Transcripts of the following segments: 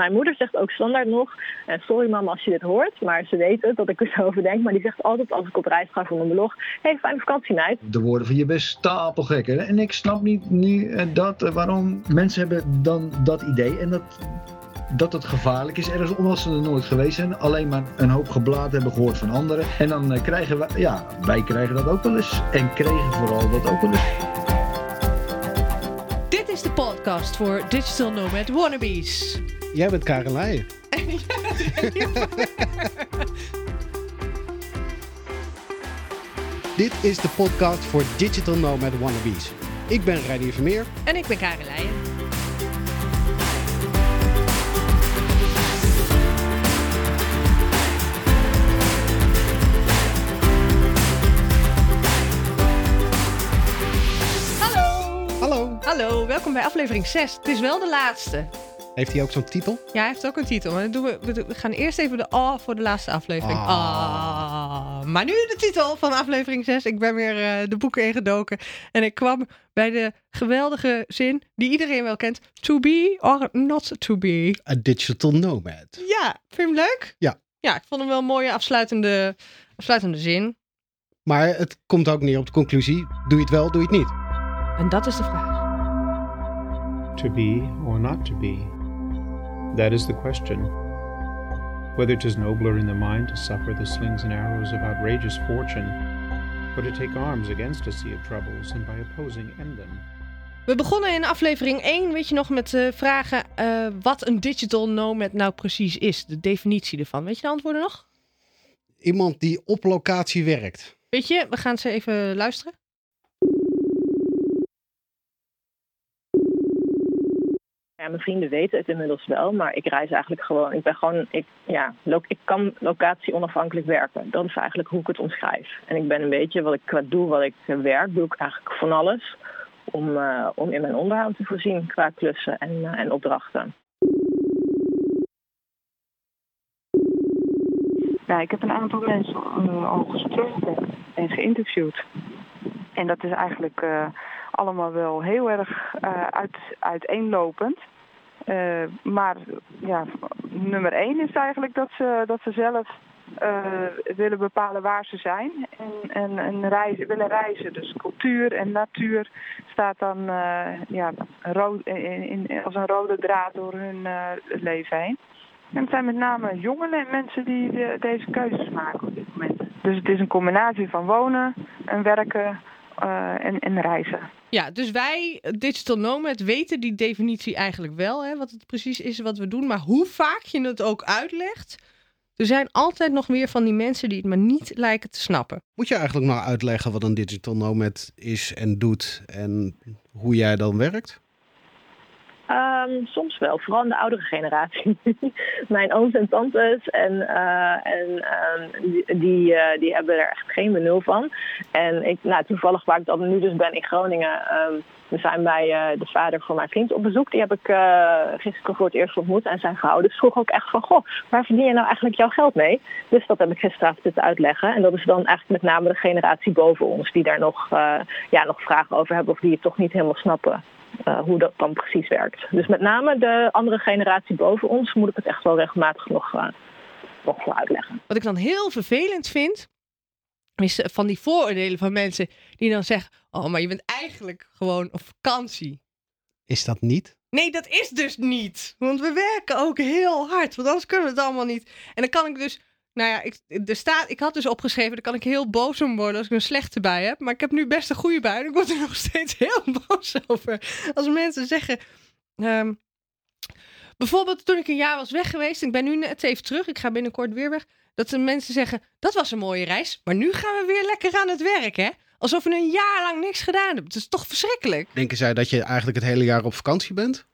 Mijn moeder zegt ook standaard nog, en sorry mama als je dit hoort, maar ze weet het dat ik er zo over denk. Maar die zegt altijd als ik op reis ga voor mijn blog, hey, fijne vakantie meid. De woorden van je bent stapelgek. hè. En ik snap niet nu eh, dat, eh, waarom mensen hebben dan dat idee. En dat, dat het gevaarlijk is ergens, omdat ze er nooit geweest zijn. Alleen maar een hoop geblaad hebben gehoord van anderen. En dan eh, krijgen wij, ja, wij krijgen dat ook wel eens. En kregen vooral dat ook wel eens. Dit is de podcast voor Digital Nomad Wannabes. Jij bent Karen Leijen. Dit is de podcast voor Digital Nomad Wannabes. Ik ben Reinier Vermeer. En ik ben Karen Leijen. Hallo. Hallo. Hallo, welkom bij aflevering 6. Het is wel de laatste. Heeft hij ook zo'n titel? Ja, hij heeft ook een titel. Maar dan doen we, we gaan eerst even de A voor de laatste aflevering. Ah. Ah. Maar nu de titel van aflevering 6. Ik ben weer eh, de boeken ingedoken. En ik kwam bij de geweldige zin die iedereen wel kent. To be or not to be. A Digital Nomad. Ja, vind je hem leuk? Ja. Ja, ik vond hem wel een mooie afsluitende, afsluitende zin. Maar het komt ook neer op de conclusie. Doe je het wel, doe je het niet. En dat is de vraag. To be or not to be? That is the question. Whether 'tis nobler in the mind to suffer the slings and arrows of outrageous fortune, or to take arms against a sea of troubles and by opposing end them. We begonnen in aflevering 1, weet je nog, met eh, vragen eh, wat een digital nomad nou precies is. De definitie ervan. Weet je de antwoorden nog? Iemand die op locatie werkt. Weet je, we gaan ze even luisteren. Mijn vrienden weten het inmiddels wel, maar ik reis eigenlijk gewoon. Ik ben gewoon, ik, ja, ik kan locatie onafhankelijk werken. Dat is eigenlijk hoe ik het omschrijf. En ik ben een beetje wat ik qua doe, wat ik werk, doe ik eigenlijk van alles om, eh, om in mijn onderhoud te voorzien qua klussen en, eh, en opdrachten. Ja, ik heb een aantal mensen eh, al gesproken en geïnterviewd. En dat is eigenlijk allemaal wel heel erg eh, uit, uiteenlopend. Eh, maar ja, nummer één is eigenlijk dat ze, dat ze zelf eh, willen bepalen waar ze zijn en, en, en reizen, willen reizen. Dus cultuur en natuur staat dan ja, rood, in, als een rode draad door hun leven heen. En het zijn met name jongeren en mensen die de- deze keuzes maken op dit moment. Dus het is een combinatie van wonen en werken en, en reizen. Ja, dus wij, eh, digital nomad, weten die definitie eigenlijk wel, hè, wat het precies is wat we doen. Maar hoe vaak je het ook uitlegt, er zijn altijd nog weer van die mensen die het maar niet lijken te snappen. Moet je eigenlijk nou uitleggen wat een Digital Nomad is en doet en hoe jij dan werkt? Ehm, soms wel, vooral in de oudere generatie. Mijn ooms en tantes en, eh, en ehm, die, die, eh, die hebben er echt geen benul van. En ik, nou, toevallig waar ik dan nu dus ben in Groningen, ehm, we zijn bij eh, de vader van mijn vriend op bezoek. Die heb ik gisteren voor het eerst ontmoet en zijn vrouw. Dus vroeg ook echt van, goh, waar verdien je nou eigenlijk jouw geld mee? Dus dat heb ik gisteravond zitten uitleggen. En dat is dan eigenlijk met name de generatie boven ons die daar nog, ja, nog vragen over hebben of die het toch niet helemaal snappen eh, hoe dat dan precies werkt. Dus met name de andere generatie boven ons moet ik het echt wel regelmatig nog, eh, nog voor uitleggen. Wat ik dan heel vervelend vind, is eh, van die vooroordelen van mensen die dan zeggen: Oh, maar je bent eigenlijk gewoon op vakantie. Is dat niet? Nee, dat is dus niet. Want we werken ook heel hard. Want anders kunnen we het allemaal niet. En dan kan ik dus. Nou ja, ik, staat, ik had dus opgeschreven, daar kan ik heel boos om worden als ik een slechte bij heb. Maar ik heb nu best een goede bij. En ik word er nog steeds heel boos over. Als mensen zeggen. ehm, bijvoorbeeld toen ik een jaar was weg geweest. Ik ben nu net even terug. Ik ga binnenkort weer weg. Dat de mensen zeggen, dat was een mooie reis. Maar nu gaan we weer lekker aan het werk, hè? Alsof we een jaar lang niks gedaan hebben. Het is toch verschrikkelijk? Denken zij dat je eigenlijk het hele jaar op vakantie bent?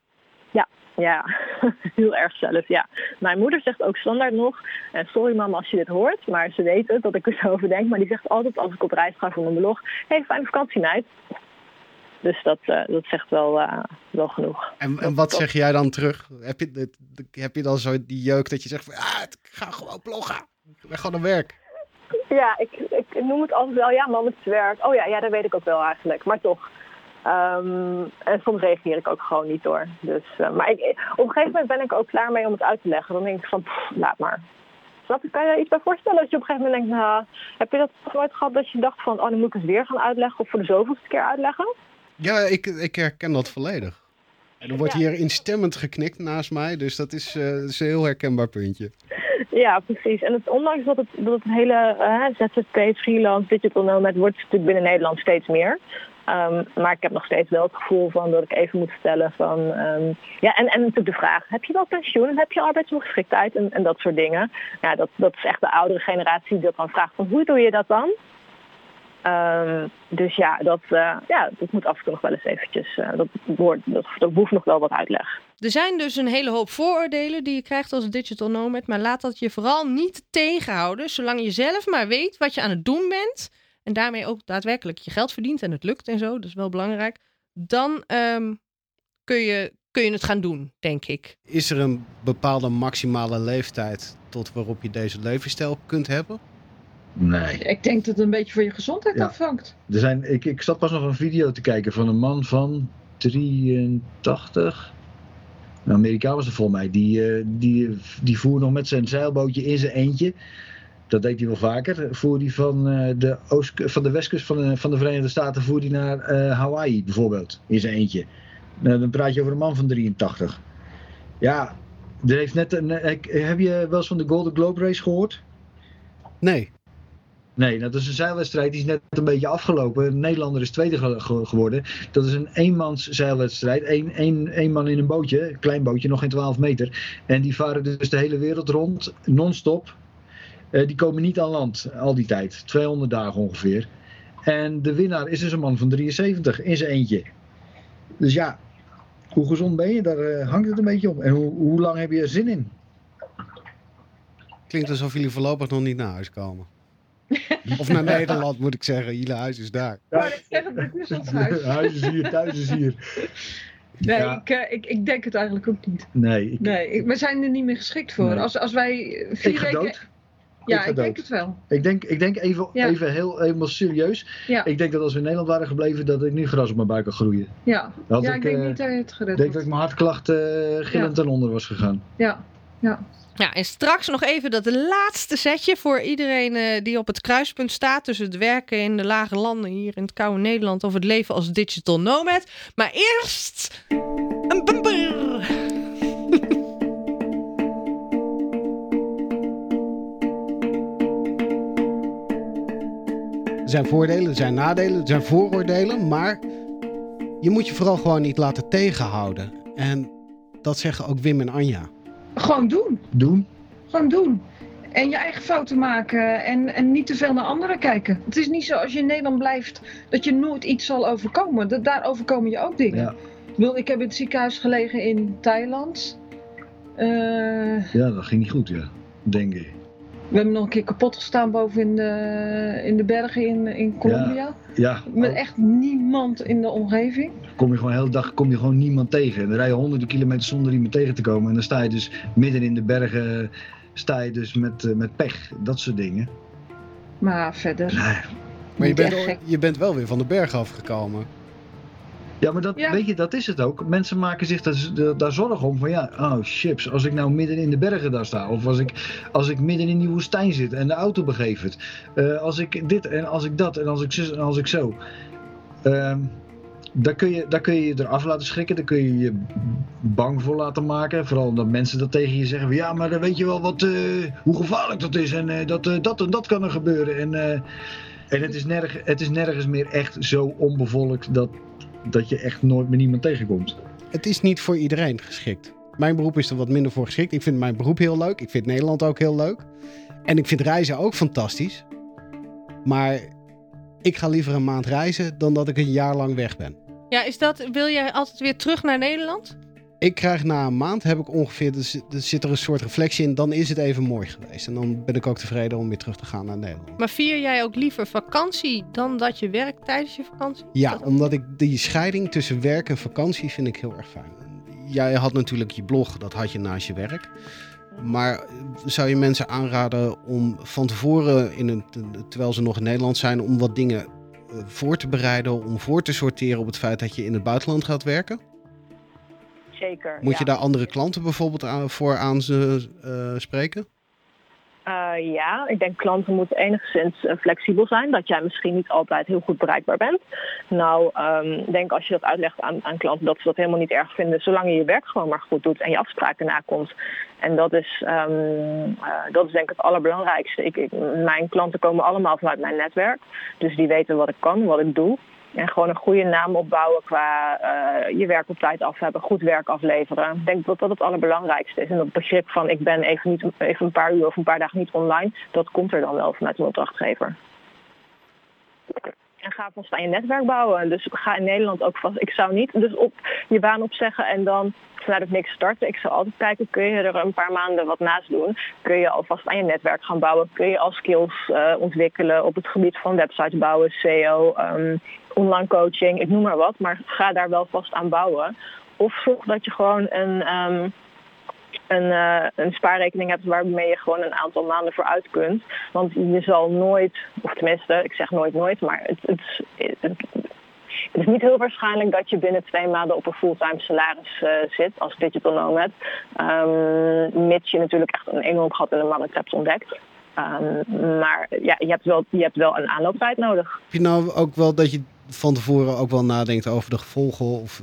Ja, heel erg zelf, ja. Mijn moeder zegt ook standaard nog, en sorry mama als je dit hoort, maar ze weet het dat ik er zo over denk. Maar die zegt altijd als ik op reis ga voor mijn blog, hey, fijne vakantie meid. Dus dat, eh, dat zegt wel, eh, wel genoeg. En, en wat zeg jij dan terug? Heb je, heb je dan zo die jeuk dat je zegt van ja, ik ga gewoon bloggen. Ik ben gewoon aan werk. Ja, ik, ik noem het altijd wel, ja mam, het is werk. Oh ja, ja, dat weet ik ook wel eigenlijk. Maar toch, Ehm, en soms reageer ik ook gewoon niet door. Dus, eh, maar ik, op een gegeven moment ben ik ook klaar mee om het uit te leggen. Dan denk ik van, pff, laat maar. Snap je? Kan je iets bij voorstellen als je op een gegeven moment denkt, nou, heb je dat nooit gehad dat je dacht van, oh, dan moet ik het weer gaan uitleggen of voor de zoveelste keer uitleggen? Ja, ik, ik herken dat volledig. En er wordt Ja. hier instemmend geknikt naast mij, dus dat is, eh, dat is een heel herkenbaar puntje. Ja, precies. En het, ondanks dat het, dat het hele eh, ZZP, freelance, digital nomad wordt natuurlijk binnen Nederland steeds meer. Ehm, maar ik heb nog steeds wel het gevoel van dat ik even moet stellen van... ehm, ja, en, en natuurlijk de vraag, heb je wel pensioen en heb je arbeidsongeschiktheid en, en dat soort dingen. Ja, dat, dat is echt de oudere generatie die dat dan vraagt van hoe doe je dat dan? Ehm, dus ja dat, eh, ja, dat moet af en toe nog wel eens eventjes... eh, dat, wordt, dat, dat behoeft nog wel wat uitleg. Er zijn dus een hele hoop vooroordelen die je krijgt als digital nomad. Maar laat dat je vooral niet tegenhouden. Zolang je zelf maar weet wat je aan het doen bent. En daarmee ook daadwerkelijk je geld verdient en het lukt en zo. Dat is wel belangrijk. Dan ehm, kun, je, kun je het gaan doen, denk ik. Is er een bepaalde maximale leeftijd tot waarop je deze levensstijl kunt hebben? Nee. Ik denk dat het een beetje van je gezondheid Ja. afhangt. Er zijn, ik, ik zat pas nog een video te kijken van een man van 83. Een Amerikaan was er volgens mij. Die, eh, die, die voer nog met zijn zeilbootje in zijn eentje. Dat deed hij wel vaker. Voer hij van, eh, de, oost, van de westkust van de, van de Verenigde Staten voer hij naar eh, Hawaii bijvoorbeeld. In zijn eentje. Nou, dan praat je over een man van 83. Ja, er heeft net een, heb je wel eens van de Golden Globe Race gehoord? Nee. Nee, dat is een zeilwedstrijd die is net een beetje afgelopen. Een Nederlander is tweede ge- ge- geworden. Dat is een eenmans zeilwedstrijd. Eén één man in een bootje, een klein bootje, nog geen 12 meter. En die varen dus de hele wereld rond, non-stop. Eh, die komen niet aan land al die tijd. 200 dagen ongeveer. En de winnaar is dus een man van 73 in zijn eentje. Dus ja, hoe gezond ben je? Daar eh, hangt het een beetje op. En hoe, hoe lang heb je er zin in? Klinkt alsof jullie voorlopig nog niet naar huis komen. Of naar Nederland moet ik zeggen. Jullie huis is daar. Maar ik zeg het, dit is ons huis. Huis is hier, thuis is hier. Nee, Ja. ik, eh, ik, ik denk het eigenlijk ook niet. Nee, ik, Nee, ik- we zijn er niet meer geschikt voor. Nee. Als, als wij vier ik ga weken... dood. Ja, Ik ga ik denk het wel. Ik denk, ik denk even, Ja. even heel helemaal serieus. Ja, Ik denk dat als we in Nederland waren gebleven, dat ik nu gras op mijn buik kan groeien. ja. Dat ja ik, ik denk eh, niet dat je het gered Ik denk dat ik mijn hartklacht eh gillend ten onder was gegaan. Ja, ja. Ja, en straks nog even dat laatste setje voor iedereen eh, die op het kruispunt staat tussen het werken in de lage landen hier in het koude Nederland of het leven als digital nomad. Maar eerst een bumper. Er zijn voordelen, er zijn nadelen, er zijn vooroordelen. Maar je moet je vooral gewoon niet laten tegenhouden. En dat zeggen ook Wim en Anja. Gewoon doen. Doen? Gewoon doen. En je eigen fouten maken en, en niet te veel naar anderen kijken. Het is niet zo als je in Nederland blijft dat je nooit iets zal overkomen. Dat, daar overkomen je ook dingen. Ja. Ik, bedoel, ik heb in het ziekenhuis gelegen in Thailand. Eh, Ja, dat ging niet goed, ja. Denk ik. We hebben nog een keer kapot gestaan boven in de, in de bergen in, in Colombia. Ja, Met echt niemand in de omgeving. kom je gewoon de hele dag kom je gewoon niemand tegen. En dan rij je honderden kilometers zonder iemand tegen te komen. En dan sta je dus midden in de bergen, sta je dus met, eh, met pech. Dat soort dingen. Maar verder. Nee. Maar je bent, je bent wel weer van de berg afgekomen. Ja, maar dat, Ja. weet je, dat is het ook. Mensen maken zich daar, daar zorgen om. Van ja, oh chips, als ik nou midden in de bergen daar sta. Of als ik, als ik midden in die woestijn zit en de auto begeeft het. eh, als ik dit en als ik dat en als ik zus en als ik zo. Ehm daar, kun je, daar kun je je eraf laten schrikken. Daar kun je je bang voor laten maken. Vooral omdat mensen dat tegen je zeggen. Van, ja, maar dan weet je wel wat, eh, hoe gevaarlijk dat is. En eh, dat, dat en dat kan er gebeuren. En, en het, is nerg, het is nergens meer echt zo onbevolkt dat, dat je echt nooit met niemand tegenkomt. Het is niet voor iedereen geschikt. Mijn beroep is er wat minder voor geschikt. Ik vind mijn beroep heel leuk. Ik vind Nederland ook heel leuk. En ik vind reizen ook fantastisch. Maar ik ga liever een maand reizen dan dat ik een jaar lang weg ben. Ja, is dat, wil jij altijd weer terug naar Nederland? Ik krijg na een maand, heb ik ongeveer, er zit- er een soort reflectie in, dan is het even mooi geweest. En dan ben ik ook tevreden om weer terug te gaan naar Nederland. Maar vier jij ook liever vakantie dan dat je werkt tijdens je vakantie? Ja, Dat- omdat ik die scheiding tussen werk en vakantie vind ik heel erg fijn. Jij had natuurlijk je blog, dat had je naast je werk. Maar zou je mensen aanraden om van tevoren, in een, terwijl ze nog in Nederland zijn, om wat dingen eh, voor te bereiden, om voor te sorteren op het feit dat je in het buitenland gaat werken? Zeker. Moet ja. je daar andere klanten bijvoorbeeld aan, voor aan ze eh, spreken? Eh, ja, ik denk klanten moeten enigszins eh, flexibel zijn. Dat jij misschien niet altijd heel goed bereikbaar bent. Nou, ehm, ik denk als je dat uitlegt aan, aan klanten dat ze dat helemaal niet erg vinden. Zolang je je werk gewoon maar goed doet en je afspraken nakomt. En dat is, ehm, eh, dat is denk ik het allerbelangrijkste. Ik, ik, mijn klanten komen allemaal vanuit mijn netwerk. Dus die weten wat ik kan, wat ik doe. En gewoon een goede naam opbouwen qua eh, je werk op tijd af hebben, goed werk afleveren. Ik denk dat dat het allerbelangrijkste is. En dat begrip van ik ben even, niet, even een paar uur of een paar dagen niet online, dat komt er dan wel vanuit een opdrachtgever. En ga vast aan je netwerk bouwen. Dus ga in Nederland ook vast. Ik zou niet dus op je baan opzeggen en dan vanuit het niks starten. Ik zou altijd kijken, kun je er een paar maanden wat naast doen? Kun je alvast aan je netwerk gaan bouwen? Kun je al skills eh, ontwikkelen op het gebied van websites bouwen, SEO, ehm, online coaching, ik noem maar wat. Maar ga daar wel vast aan bouwen. Of zorg dat je gewoon een, ehm, een, eh, een spaarrekening hebt waarmee je gewoon een aantal maanden vooruit kunt. Want je zal nooit, of tenminste, ik zeg nooit nooit, maar het, het, het, is niet heel waarschijnlijk dat je binnen twee maanden op een fulltime salaris eh, zit als digital nomad. Ehm, mits je natuurlijk echt een enorm gat in de markt hebt ontdekt. Ehm, maar ja, je hebt, wel, je hebt wel een aanlooptijd nodig. Heb je nou ook wel dat je van tevoren ook wel nadenkt over de gevolgen? Of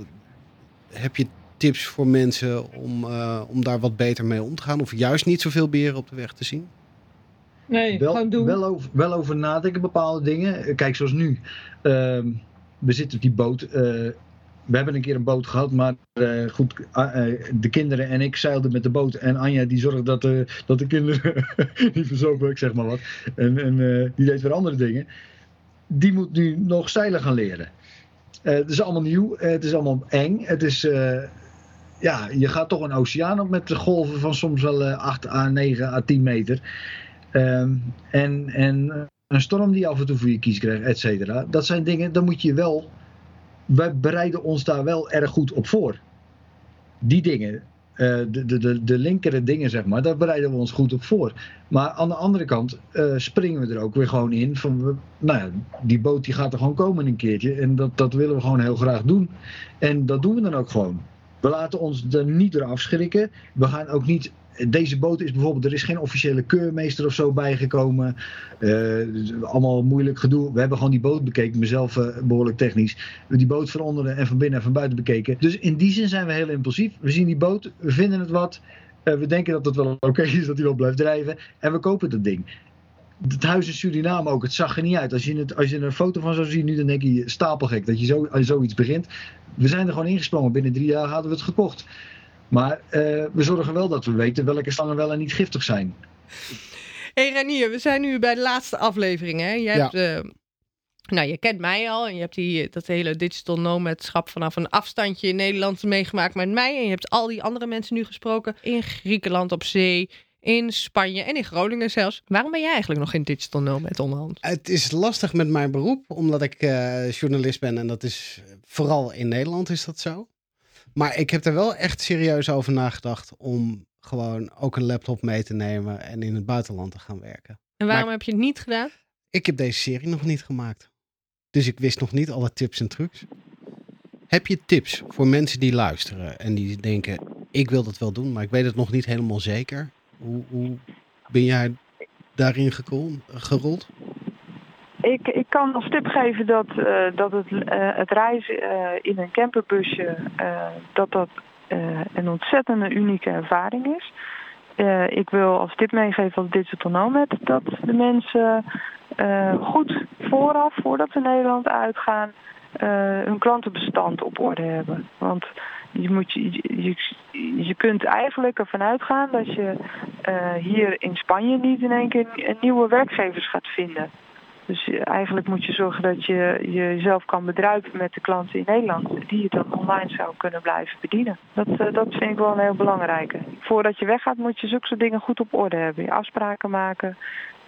heb je tips voor mensen om, eh, om daar wat beter mee om te gaan? Of juist niet zoveel beren op de weg te zien? Nee, wel, gewoon doen. Wel over, wel over nadenken, bepaalde dingen. Kijk, zoals nu. Ehm, we zitten op die boot. eh, we hebben een keer een boot gehad, maar eh, goed, de kinderen en ik zeilden met de boot. En Anja die zorgde dat, de dat de kinderen niet verzopen, ik zeg maar wat. En, en eh, die deed weer andere dingen. Die moet nu nog zeilen gaan leren. Eh, het is allemaal nieuw, het is allemaal eng. Het is, eh, ja, je gaat toch een oceaan op met de golven van soms wel eh, 8 à 9 à 10 meter. Ehm, en, en een storm die af en toe voor je kies krijgt, et cetera. Dat zijn dingen, dan moet je wel. Wij bereiden ons daar wel erg goed op voor. Die dingen, eh, de, de, de, de linkere dingen, zeg maar, daar bereiden we ons goed op voor. Maar aan de andere kant eh, springen we er ook weer gewoon in. Van, we- nou ja, die boot die gaat er gewoon komen een keertje. En dat, dat willen we gewoon heel graag doen. En dat doen we dan ook gewoon. We laten ons er niet door afschrikken. We gaan ook niet. Deze boot is bijvoorbeeld, er is geen officiële keurmeester of zo bijgekomen. Eh, allemaal moeilijk gedoe. We hebben gewoon die boot bekeken, mezelf eh, behoorlijk technisch. Die boot van onderen en van binnen en van buiten bekeken. Dus in die zin zijn we heel impulsief. We zien die boot, we vinden het wat. Eh, we denken dat het wel oké is, dat hij wel blijft drijven. En we kopen dat ding. Het huis in Suriname ook, het zag er niet uit. Als je, het, als je er een foto van zou zien nu, dan denk je stapelgek dat je zo, zoiets begint. We zijn er gewoon ingesprongen. Binnen drie jaar hadden we het gekocht. Maar eh, we zorgen wel dat we weten welke slangen wel en niet giftig zijn. hey Renier, we zijn nu bij de laatste aflevering. Hè? Jij Ja. hebt, eh, nou, je kent mij al en je hebt die, dat hele digital nomadschap vanaf een afstandje in Nederland meegemaakt met mij. En je hebt al die andere mensen nu gesproken in Griekenland op zee, in Spanje en in Groningen zelfs. Waarom ben jij eigenlijk nog geen digital nomad onderhand? Het is lastig met mijn beroep, omdat ik eh, journalist ben en dat is vooral in Nederland is dat zo. Maar ik heb er wel echt serieus over nagedacht om gewoon ook een laptop mee te nemen en in het buitenland te gaan werken. En waarom Maar- heb je het niet gedaan? Ik heb deze serie nog niet gemaakt. Dus ik wist nog niet alle tips en trucs. Heb je tips voor mensen die luisteren en die denken: ik wil dat wel doen, maar ik weet het nog niet helemaal zeker? Hoe, ben jij daarin gerold? Ik, ik kan als tip geven dat, eh, dat het, eh, het reizen eh, in een camperbusje dat dat een ontzettende unieke ervaring is. Ik wil als tip meegeven als digital nomad dat de mensen goed vooraf, voordat ze Nederland uitgaan, hun klantenbestand op orde hebben. Want je, moet, je, je, kunt eigenlijk ervan uitgaan dat je eh, hier in Spanje niet in één keer nieuwe werkgevers gaat vinden. Dus je- eigenlijk moet je zorgen dat je jezelf kan bedruipen met de klanten in Nederland, die je dan online zou kunnen blijven bedienen. Dat, eh, dat vind ik wel een heel belangrijke. Voordat je weggaat moet je zulke dingen goed op orde hebben. Je afspraken maken,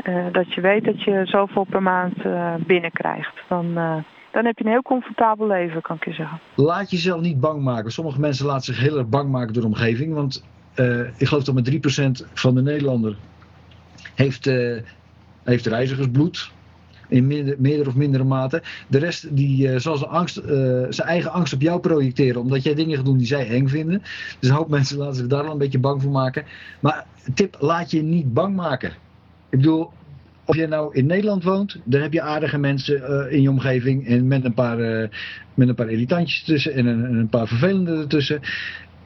eh, dat je weet dat je zoveel per maand eh, binnenkrijgt. Eh, dan heb je een heel comfortabel leven, kan ik je zeggen. Laat jezelf niet bang maken. Sommige mensen laten zich heel erg bang maken door de omgeving. Want eh, ik geloof dat maar 3% van de Nederlander heeft, eh, heeft reizigersbloed. In minder, meerdere of mindere mate. De rest die eh, zal zijn, angst, zijn eigen angst op jou projecteren. Omdat jij dingen gaat doen die zij eng vinden. Dus een hoop mensen laten zich daar al een beetje bang voor maken. Maar tip, laat je niet bang maken. Ik bedoel, of je nou in Nederland woont, dan heb je aardige mensen eh, in je omgeving. En met een paar, eh, met een paar irritantjes tussen en een, en een paar vervelende ertussen.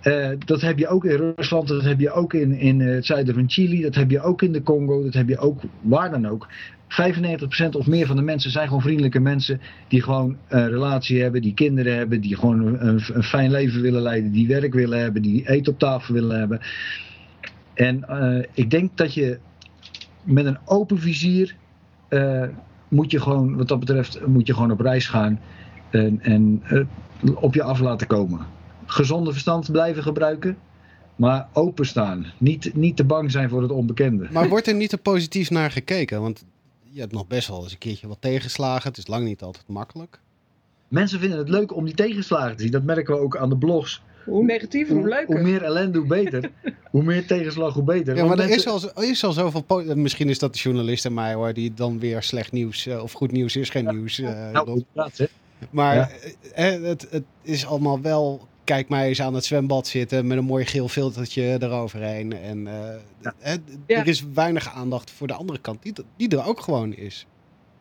Eh, dat heb je ook in Rusland, dat heb je ook in, in het zuiden van Chili, dat heb je ook in de Congo, dat heb je ook waar dan ook. 95% of meer van de mensen zijn gewoon vriendelijke mensen die gewoon een relatie hebben, die kinderen hebben, die gewoon een, een fijn leven willen leiden, die werk willen hebben, die eten op tafel willen hebben. En ik denk dat je met een open vizier eh, moet je gewoon, wat dat betreft, moet je gewoon op reis gaan en, en eh, op je af laten komen. Gezonde verstand blijven gebruiken, maar openstaan. Niet, niet te bang zijn voor het onbekende. Maar wordt er niet te positief naar gekeken? Want je hebt nog best wel eens een keertje wat tegenslagen. Het is lang niet altijd makkelijk. Mensen vinden het leuk om die tegenslagen te zien. Dat merken we ook aan de blogs. Hoe negatiever, hoe leuker. Hoe meer ellende, hoe beter. hoe meer tegenslag, hoe beter. Ja, Want maar er is al, er is al zoveel... po- Misschien is dat de journalist en mij hoor, die dan weer slecht nieuws... eh, of goed nieuws is geen nieuws. eh, Nou, hè. Maar Ja. eh, eh, het, het is allemaal wel. Kijk mij eens aan het zwembad zitten met een mooi geel filtertje eroverheen. En eh, Ja. eh, Ja. er is weinig aandacht voor de andere kant, die, die er ook gewoon is.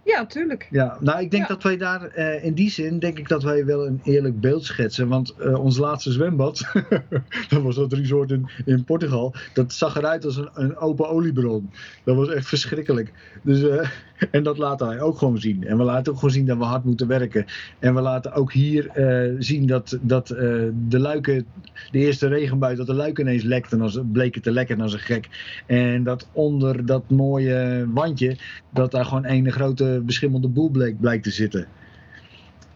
Ja, tuurlijk. Ja, nou ik denk Ja. dat wij daar eh, in die zin denk ik dat wij wel een eerlijk beeld schetsen. Want eh, ons laatste zwembad, dat was dat resort in, in Portugal, dat zag eruit als een, een open oliebron. Dat was echt verschrikkelijk. Dus, eh, en dat laten wij ook gewoon zien. En we laten ook gewoon zien dat we hard moeten werken. En we laten ook hier eh, zien dat, dat eh, de luiken, de eerste regenbui, dat de luiken ineens lekten als, bleken te lekken als een gek. En dat onder dat mooie wandje, dat daar gewoon een grote beschimmelde boel bleek, blijkt te zitten.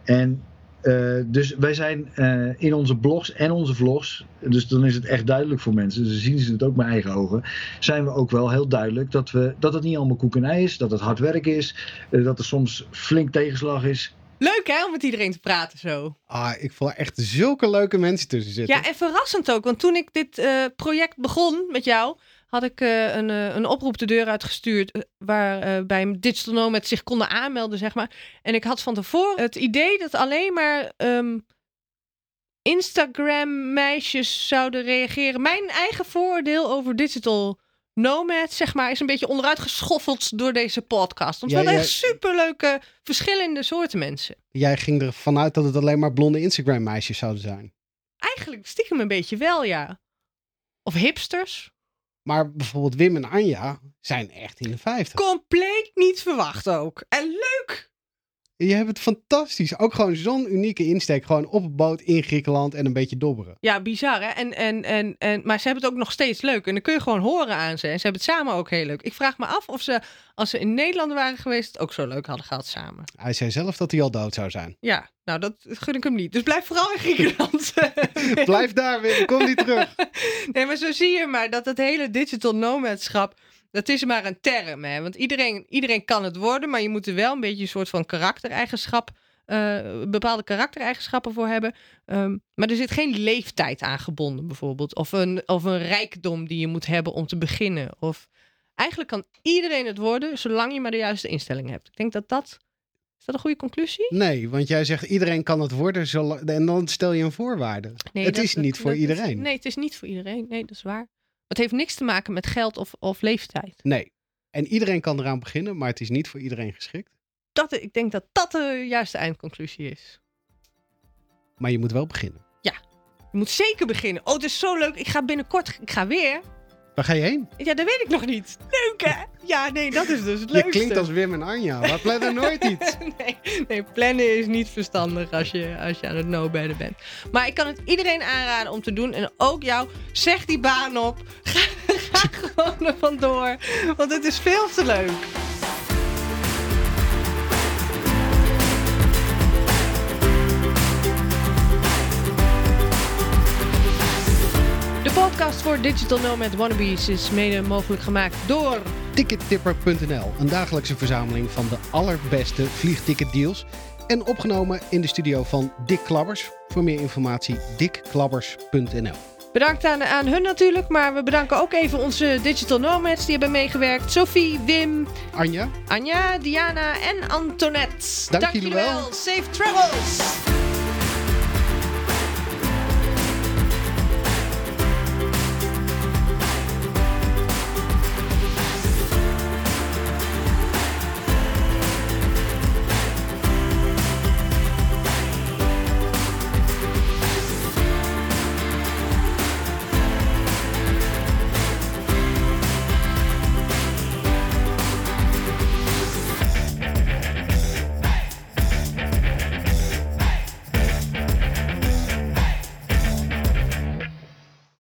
En eh, dus wij zijn eh, in onze blogs en onze vlogs, dus dan is het echt duidelijk voor mensen, dus zien ze het ook met eigen ogen, zijn we ook wel heel duidelijk dat, we, dat het niet allemaal koek en ei is, dat het hard werk is, eh, dat er soms flink tegenslag is. Leuk hè, om met iedereen te praten zo. Ah, ik voel echt zulke leuke mensen tussen zitten. Ja, en verrassend ook. Want toen ik dit eh, project begon met jou, had ik eh, een, eh, een oproep de deur uitgestuurd. eh, waarbij Digital Nomad zich konden aanmelden, zeg maar. En ik had van tevoren het idee dat alleen maar ehm, Instagram-meisjes zouden reageren. Mijn eigen vooroordeel over Digital Nomad, zeg maar, is een beetje onderuit geschoffeld door deze podcast. Ja, hadden ja. echt superleuke, verschillende soorten mensen. Jij ging ervan uit dat het alleen maar blonde Instagram meisjes zouden zijn. Eigenlijk stiekem een beetje wel, ja. Of hipsters. Maar bijvoorbeeld Wim en Anja zijn echt in de 50. Compleet niet verwacht ook. En leuk! Je hebt het fantastisch. Ook gewoon zo'n unieke insteek. Gewoon op een boot in Griekenland en een beetje dobberen. Ja, bizar hè. En, en, en, en, maar ze hebben het ook nog steeds leuk. En dan kun je gewoon horen aan ze. En ze hebben het samen ook heel leuk. Ik vraag me af of ze, als ze in Nederland waren geweest, het ook zo leuk hadden gehad samen. Hij zei zelf dat hij al dood zou zijn. Ja, nou dat gun ik hem niet. Dus blijf vooral in Griekenland. Blijf daar, Wim. Kom niet terug. Nee, maar zo zie je maar dat het hele digital nomadschap, dat is maar een term. Hè? Want iedereen, iedereen kan het worden, maar je moet er wel een beetje een soort van karaktereigenschap, eh, bepaalde karaktereigenschappen voor hebben. Ehm, maar er zit geen leeftijd aan gebonden, bijvoorbeeld. Of een, of een rijkdom die je moet hebben om te beginnen. Of eigenlijk kan iedereen het worden, zolang je maar de juiste instelling hebt. Ik denk dat dat. Is dat een goede conclusie? Nee, want jij zegt iedereen kan het worden. zolang- En dan stel je een voorwaarde. Nee, het dat- is dat- niet voor dat iedereen. nee, het is niet voor iedereen. Nee, dat is waar. Het heeft niks te maken met geld of, of leeftijd. Nee. En iedereen kan eraan beginnen, maar het is niet voor iedereen geschikt. Dat, ik denk dat dat de juiste eindconclusie is. Maar je moet wel beginnen. Je moet zeker beginnen. Oh, het is zo leuk. Ik ga binnenkort. Ik ga weer. Waar ga je heen? Ja, dat weet ik nog niet. Leuk hè? Ja, nee, dat is dus het Je leukste. klinkt als Wim en Anja. We plannen nooit iets. nee, nee, plannen is niet verstandig als je, als je aan het no-bedden bent. Maar ik kan het iedereen aanraden om te doen. En ook jou, zeg die baan op. Ga, ga gewoon er vandoor. Want het is veel te leuk. Podcast voor Digital Nomad Wannabes is mede mogelijk gemaakt door... Tickettipper.nl, een dagelijkse verzameling van de allerbeste vliegticketdeals. En opgenomen in de studio van Dick Klabbers. Voor meer informatie dickklabbers.nl. Bedankt aan, aan hun natuurlijk, maar we bedanken ook even onze digital nomads die hebben meegewerkt. Sophie, Wim, Anja? Anja, Diana en Antoinette. Dank jullie wel. Safe travels!